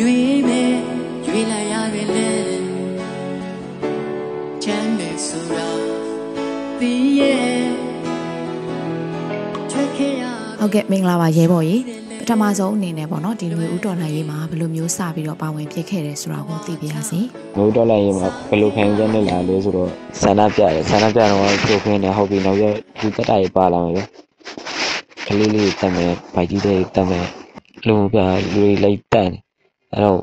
ရွေးမယ်ရွေးလိုက်ရတယ်လေချမ်းမယ်ဆိုတာသိရဲ့ထွက်ခဲ့ရဟုတ်ကဲ့မင်္ဂလာပါရဲဘော်ကြီးပထမဆုံးအနေနဲ့ပေါ့နော်ဒီမျိုးဥတော်နိုင်ရေးမှာဘယ်လိုမျိုးစပြီးတော့ပါဝင်ဖြစ်ခဲ့တယ်ဆိုတာကိုသိပြရစီငိုတော့လိုက်ရင်မှာဘယ်လိုခံစားနေလာလဲဆိုတော့ဆန္ဒပြတယ်ဆန္ဒပြတော့ကိုခွင်းနေဟုတ်ပြီနောက်ရဒီတက်တာရေးပါလာမယ်ဗျကလေးလေးတက်မယ်ဗိုက်ကြီးတွေတက်မယ်လူပြလူတွေလိုက်တက်တယ် အဲ့တော့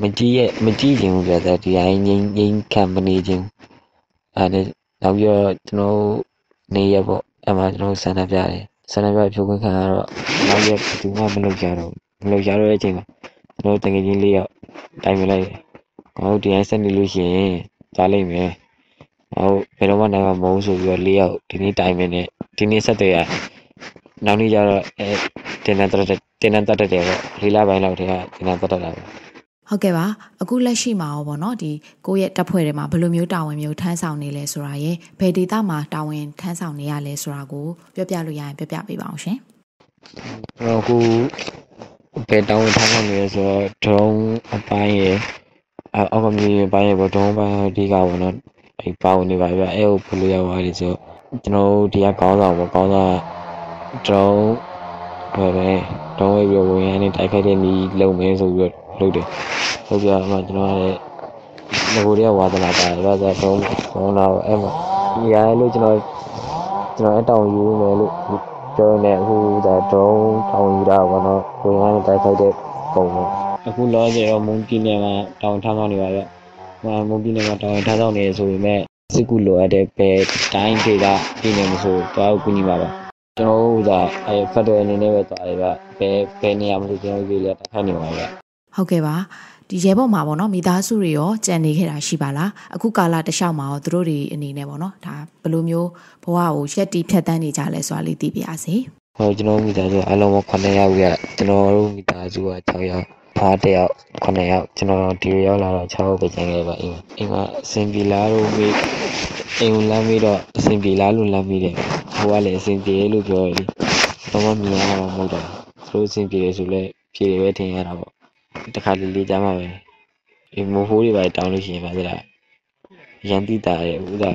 မကြည့်ရဲ့မကြည့်ခြင်းဘူးဗျာဒီတိုင်းငိမ့်ငိမ့်ခံမနေခြင်းအဲ့ဒါနောက်ရကျွန်တော်နေရပေါ့အဲ့မှာကျွန်တော်ဆန္ဒပြတယ်ဆန္ဒပြဖြိုးခွင်းခံရတော့နောက်ရဘူးမှမလုပ်ကြတော့မလုပ်ကြတော့တဲ့အချိန်မှာကျွန်တော်တကယ်ချင်းလေးရောက်တိုင်ပင်လိုက်တယ်ဟုတ်ဒီတိုင်းဆက်နေလို့ရှိရင်ကြားလိုက်မယ်ဟုတ်ဘယ်တော့မှနိုင်မှာမဟုတ်ဆိုပြီးတော့လေးယောက်ဒီနေ့တိုင်မင်းနဲ့ဒီနေ့ဆက်တွေရနောက်နေ့ကျတော့အဲ တင်တန်းတက်တက်တင်တန်းတက်တက်တယ်ပေါ့လေးလပိုင်းလောက်တည်းကတင်တန်းတက်တက်တာပဲဟုတ်ကဲ့ပါအခုလက်ရှိမှာရောပေါ့နော်ဒီကိုယ့်ရဲ့တပ်ဖွဲ့တွေမှာဘယ်လိုမျိုးတာဝန်မျိုးထမ်းဆောင်နေလဲဆိုတာရယ်ဘယ်ဒေသမှာတာဝန်ထမ်းဆောင်နေရလဲဆိုတာကိုပြောပြလို့ရရင်ပြောပြပေးပါအောင်ရှင်ကျွန်တော်အခုဘယ်တောင်းထားမှမလဲဆိုတော့ဒရုန်းအပိုင်းရယ်အောက်ကမြေအပိုင်းရယ်ပေါ့ဒရုန်းပိုင်းအဓိကပေါ့နော်အဲပါဝင်နေပါဗျအဲကိုဘယ်လိုရောက်သွားလဲဆိုတော့ကျွန်တော်တို့ဒီကကောင်းဆောင်ပေါ့ကောင်းဆောင်ဒ ရုန်းဟိုပဲဒရုန်းဝေးပြီးတော့ဝင်ရနေတိုက်ခိုက်တဲ့နီးလုံမဲဆိုပြီးတော့လုပ်တယ်ဟုတ်ပြအမှကျွန်တော်ကလည်းငကိုတွေကဝါသနာပါတယ်ဒါဆိုတော့ဒရုန်းတော့အဲ့မှာဒီရလို့ကျွန်တော်ကျွန်တော်အတောင်ယူမယ်လို့ပြောနေအခုဒါဒရုန်းတောင်ယူတာပေါ့နော်ကိုယ်ကတိုက်ခိုက်တဲ့ပုံပေါ့အခုလောဆယ်တော့မွန်ပြည်နယ်မှာတောင်ထားဆောင်နေပါဗျ။မမွန်ပြည်နယ်မှာတောင်ထားဆောင်နေဆိုပေမဲ့စစ်ကူလိုအပ်တဲ့ဘယ်တိုင်းဒေသပြည်နယ်မဆိုတော့ကူညီပါပါ။ ကျွန်တော်တို့ကအဲဖက်ဒရယ်အနေနဲ့ပဲသွားတယ်ဗျ။ဘယ်ဘယ်နေရာမှာကျွန်တော်တို့လည်းတက်ခတ်နေပါဗျ။ဟုတ်ကဲ့ပါဒီရဲဘော်မှာပေါ့နော်မိသားစုတွေရောကြံနေခဲ့တာရှိပါလားအခုကာလတလျှောက်မှာရောသူတို့တွေအနေနဲ့ပေါ့နော်ဒါဘယ်လိုမျိုးဘဝကိုရက်တီဖြတ်တန်းနေကြလဲဆိုတာလေးသိပြရစီဟိုကျွန်တော်မိသားစုအလုံး9ယောက်ရကျွန်တော်တို့မိသားစုက6ယောက်ဖားတစ်ယောက်9ယောက်ကျွန်တော်ဒီရောက်လာတော့6ယောက်ပဲကျန်ခဲ့ပါအိမ်အိမ်ကအစင်ပြေလာတော့မိအိမ်ကိုလမ်းပြီးတော့အစင်ပြေလာလို့လမ်းပြီးတယ် ဟိုကလည်းအစင်ပြေလို့ပြောရလေတော့မမြင်ရတော့မဟုတ်တော့သူတို့အစင်ပြေတယ်ဆိုလဲပြေတယ်ပဲထင်ရတာပေါ့တခါလေးလေးကြမှာပဲအိမ်မိုးဟိုးတွေပဲတောင်းလို့ရှိရင်ပါသလားရန်တိတာရဲ့ဥဒါ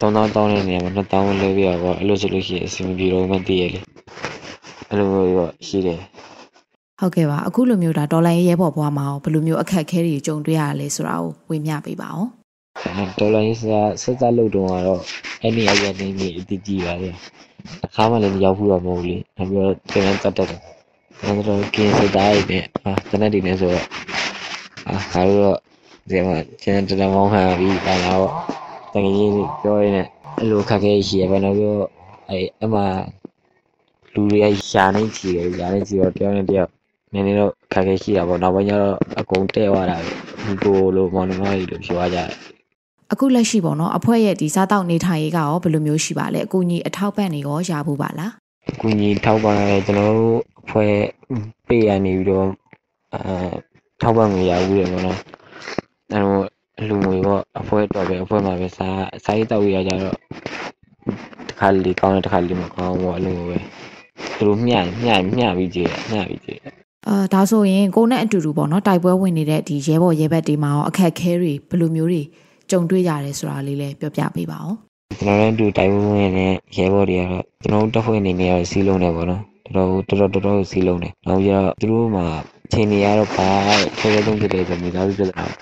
တောင်းတောင်းတောင်းတဲ့နေရာမှာနှစ်တောင်းလဲပြရပေါ့အဲ့လိုဆိုလို့ရှိရင်အဆင်မပြေတော့မှတည်ရလေအဲ့လိုမျိုးတော့ရှိတယ်ဟုတ်ကဲ့ပါအခုလိုမျိုးဒါဒေါ်လာရဲဘော်ဘွားမှာရောဘယ်လိုမျိုးအခက်အခဲတွေကြုံတွေ့ရလဲဆိုတာကိုဝေမျှပေးပါအောင် ဒေါ်လာရေးစားဆက်စားလုပ်တော့ကတော့အဲ့ဒီအရင်နေနေအတည်ကြည့်ပါလေအခါမှလည်းမရောက်ဘူးတော့မဟုတ်ဘူးလေနောက်ပြီးတော့တင်တန်းတတ်တယ်နောက်တော့ကင်းစသားရည်နဲ့အာတနက်ဒီနဲ့ဆိုတော့အာဟာတော့ဒီမှာကျန်တန်းမောင်းခံပြီးပါလာတော့တကယ်ကြီးပြောရင်းနဲ့အဲ့လိုခက်ခဲရှိရပဲနောက်ပြီးတော့အဲ့အမှလူတွေကရှာနေချီတယ်ရှာနေချီတော့တယောက်နဲ့တယောက်နည်းနည်းတော့ခက်ခဲရှိတာပေါ့နောက်ပိုင်းကျတော့အကုန်တဲ့သွားတာပဲဒီကိုလိုမောင်နှမကြီးလိုပြောကြတယ် အခုလက်ရှိပေါ့နော်အဖွဲ့ရဲ့ဒီစားတောက်နေထိုင်ရေးကရောဘယ်လိုမျိုးရှိပါလဲအကူကြီးအထောက်ပံ့တွေရောရဖို့ပါလားကူညီထောက်ပံ့ရတဲ့ကျွန်တော်တို့အဖွဲ့ပေးရနေပြီးတော့အဲထောက်ပံ့ငွေရဘူးတယ်ပေါ့နော်အဲတော့အလူငွေပေါ့အဖွဲ့တော့ပဲအဖွဲ့မှာပဲစားစားရေးတောက်ရကြတော့တစ်ခါလေကောင်းတယ်တစ်ခါလေမကောင်းဘူးပေါ့အလူငွေပဲသူတို့မျှမျှမျှပြီးကြည့်မျှပြီးကြည့်အာဒါဆိုရင်ကိုနဲ့အတူတူပေါ့နော်တိုက်ပွဲဝင်နေတဲ့ဒီရဲဘော်ရဲဘက်တွေမှာရောအခက်အခဲတွေဘယ်လိုမျိုးတွေ ကြုံတွေ့ရတယ်ဆိုတာလေးလည်းပြောပြပေးပါအောင်ကျွန်တော်တို့အတူတိုင်ဝန်းဝင်နဲ့ရဲဘော်တွေကတော့ကျွန်တော်တို့တက်ဖွဲ့အနေနဲ့ကတော့စီးလုံးတယ်ပေါ့နော်တော်တော်တော်တော်တော်တော်စီးလုံးတယ်နောက်ပြီးတော့သူတို့မှာအချိန်တွေကတော့ဘာခဲခဲဆုံးဖြစ်တယ်ဆိုမိသားစုပြဿနာအဲ့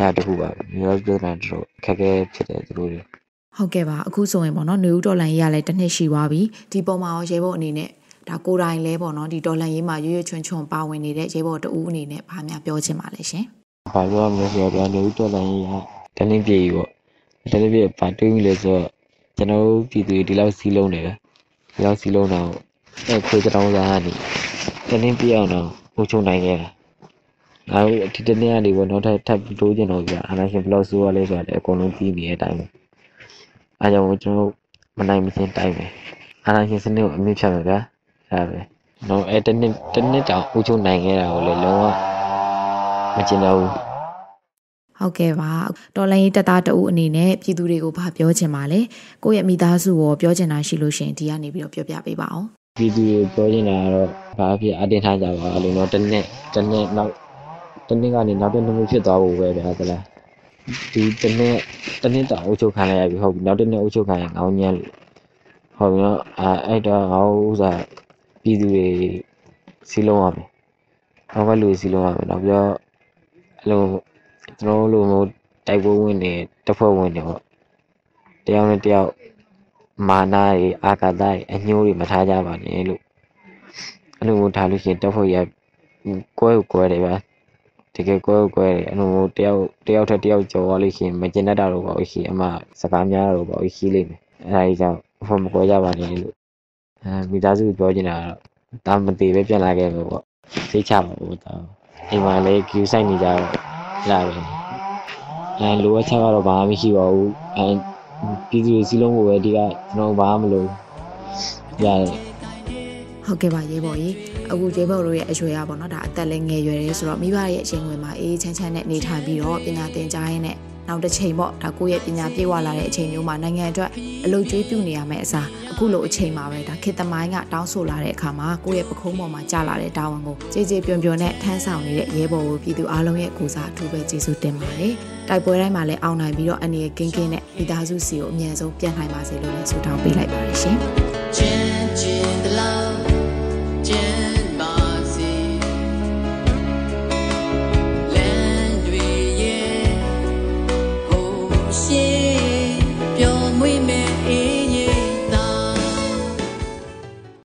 ဒါတခုပါမိသားစုပြဿနာတော်တော်ခက်ခဲဖြစ်တယ်သူတို့တွေဟုတ်ကဲ့ပါအခုဆိုရင်ပေါ့နော်နေဦးဒေါ်လန်ရေးရလဲတစ်နှစ်ရှိသွားပြီဒီပုံမှာရောရဲဘော်အနေနဲ့ဒါကိုယ်တိုင်လဲပေါ့နော်ဒီဒေါ်လန်ရေးမှာရွရွချွန်ချွန်ပါဝင်နေတဲ့ရဲဘော်တဦးအနေနဲ့ဘာများပြောချင်ပါလဲရှင်ဘာပြောမလဲဆိုတော့ပြန်နေဦးတော်လိုင်းကြီးက တလင်းပြေကြီးပေါ့တလင်းပြေဘာတွေးမိလဲဆိုတော့ကျွန်တော်တို့ပြည်သူတွေဒီလောက်စီးလုံးတယ်ပဲဒီလောက်စီးလုံးတော့အဲ့ခွေးတောင်းစားကနေတလင်းပြေအောင်တော့ဟိုချုံနိုင်ခဲ့တာငါတို့ဒီတနေ့ကနေပေါ့နောက်ထပ်ထပ်ပြီးတိုးကျင်တော့ကြာအာနာရှင်ဘလော့ဆိုးရလဲဆိုတော့အကုန်လုံးပြီးနေတဲ့အတိုင်းပဲအားကြောင့်ကျွန်တော်မနိုင်မချင်းတိုင်းပဲအာနာရှင်စနစ်ကိုအမြင့်ဖြတ်မယ်ဗျာဒါပဲတော့အဲ့တနေ့တနေ့တောင်ဟိုချုံနိုင်ခဲ့တာကိုလည်းလုံးဝမကျင်တော့ဘူး ဟုတ်ကဲ့ပါတော်လိုင်းရေးတက်သားတဦးအနေနဲ့ပြည်သူတွေကိုဘာပြောချင်ပါလဲကိုယ့်ရဲ့မိသားစုကိုပြောချင်တာရှိလို့ရှရင်ဒီကနေပြီးတော့ပြောပြပေးပါအောင်ပြည်သူတွေပြောနေတာကတော့ဘာဖြစ်အတင်းထားကြပါလို့တော့တစ်နှစ်တစ်နှစ်နောက်တစ်နှစ်ကနေနောက်တစ်နှစ်မျိုးဖြစ်သွားဖို့ပဲဗျာသလားဒီတစ်နှစ်တစ်နှစ်တောင်အုပ်ချုပ်ခံလိုက်ရပြီဟုတ်ပြီနောက်တစ်နှစ်အုပ်ချုပ်ခံရင်ငောင်းညံ့လို့ဟုတ်ပြီနော်အဲအဲ့တော့ဟောဥစားပြည်သူတွေစီလုံးရမယ်ဟောကလူစီလုံးရမယ်နောက်ပြီးတော့အဲ့လို ကျွန်တော်တို့လိုမျိုးတိုက်ပွဲဝင်နေတပ်ဖွဲ့ဝင်တွေပေါ့တယောက်နဲ့တယောက်မာနာတွေအာကာသတွေအညိုးတွေမထားကြပါနဲ့လို့အဲ့လိုမျိုးထားလို့ရှိရင်တပ်ဖွဲ့ရကွဲကိုကွဲတယ်ဗျာတကယ်ကွဲကိုကွဲတယ်အဲ့လိုမျိုးတယောက်တယောက်ထက်တယောက်ကြော်သွားလို့ရှိရင်မကျင်တတ်တာတော့ပါဘူးရှိအမစကားများတာတော့ပါဘူးရှိလိမ့်မယ်အဲ့ဒါကြီးကြောင့်ဖွဲ့မကွဲကြပါနဲ့လို့အဲမိသားစုပြောချင်တာကတော့တာမသေးပဲပြန်လာခဲ့မယ်ပေါ့စိတ်ချပါဘူးတာအိမ်မှာလည်း queue ဆိုင်နေကြတော့ လာပဲအဲလိုအပ်ချက်ကတော့ဘာမှမရှိပါဘူးအဲပြည်သူစီလုံးကိုပဲဒီကကျွန်တော်ဘာမှမလုပ်ရတယ်ဟုတ်ကဲ့ပါရေဘော်ကြီးအခုရေဘော်တို့ရဲ့အရွယ်ရပါတော့ဒါအသက်လည်းငယ်ရွယ်တယ်ဆိုတော့မိဘရဲ့အချိန်ဝင်မှာအေးချမ်းချမ်းနဲ့နေထိုင်ပြီးတော့ပညာသင်ကြားရင်းနဲ့ နောက်တစ်ချိန်ပေါ့ဒါကိုယ့်ရဲ့ပညာပြေဝလာတဲ့အချိန်မျိုးမှာနိုင်ငံအတွက်အလုပ်ကျွေးပြုနေရမယ့်အစားအခုလိုအချိန်မှာပဲဒါခေတ်သမိုင်းကတောင်းဆိုလာတဲ့အခါမှာကိုယ့်ရဲ့ပခုံးပေါ်မှာကြာလာတဲ့တာဝန်ကိုကြေကြေပြွန်ပြွန်နဲ့ထမ်းဆောင်နေတဲ့ရဲဘော်ကိုပြည်သူအားလုံးရဲ့ကိုစားအထူးပဲကျေးဇူးတင်ပါတယ်တိုက်ပွဲတိုင်းမှာလည်းအောင်နိုင်ပြီးတော့အနေကင်းကင်းနဲ့မိသားစုစီကိုအမြန်ဆုံးပြန်နိုင်ပါစေလို့လည်းဆုတောင်းပေးလိုက်ပါတယ်ရှင် Jen, Jen, the love, Jen.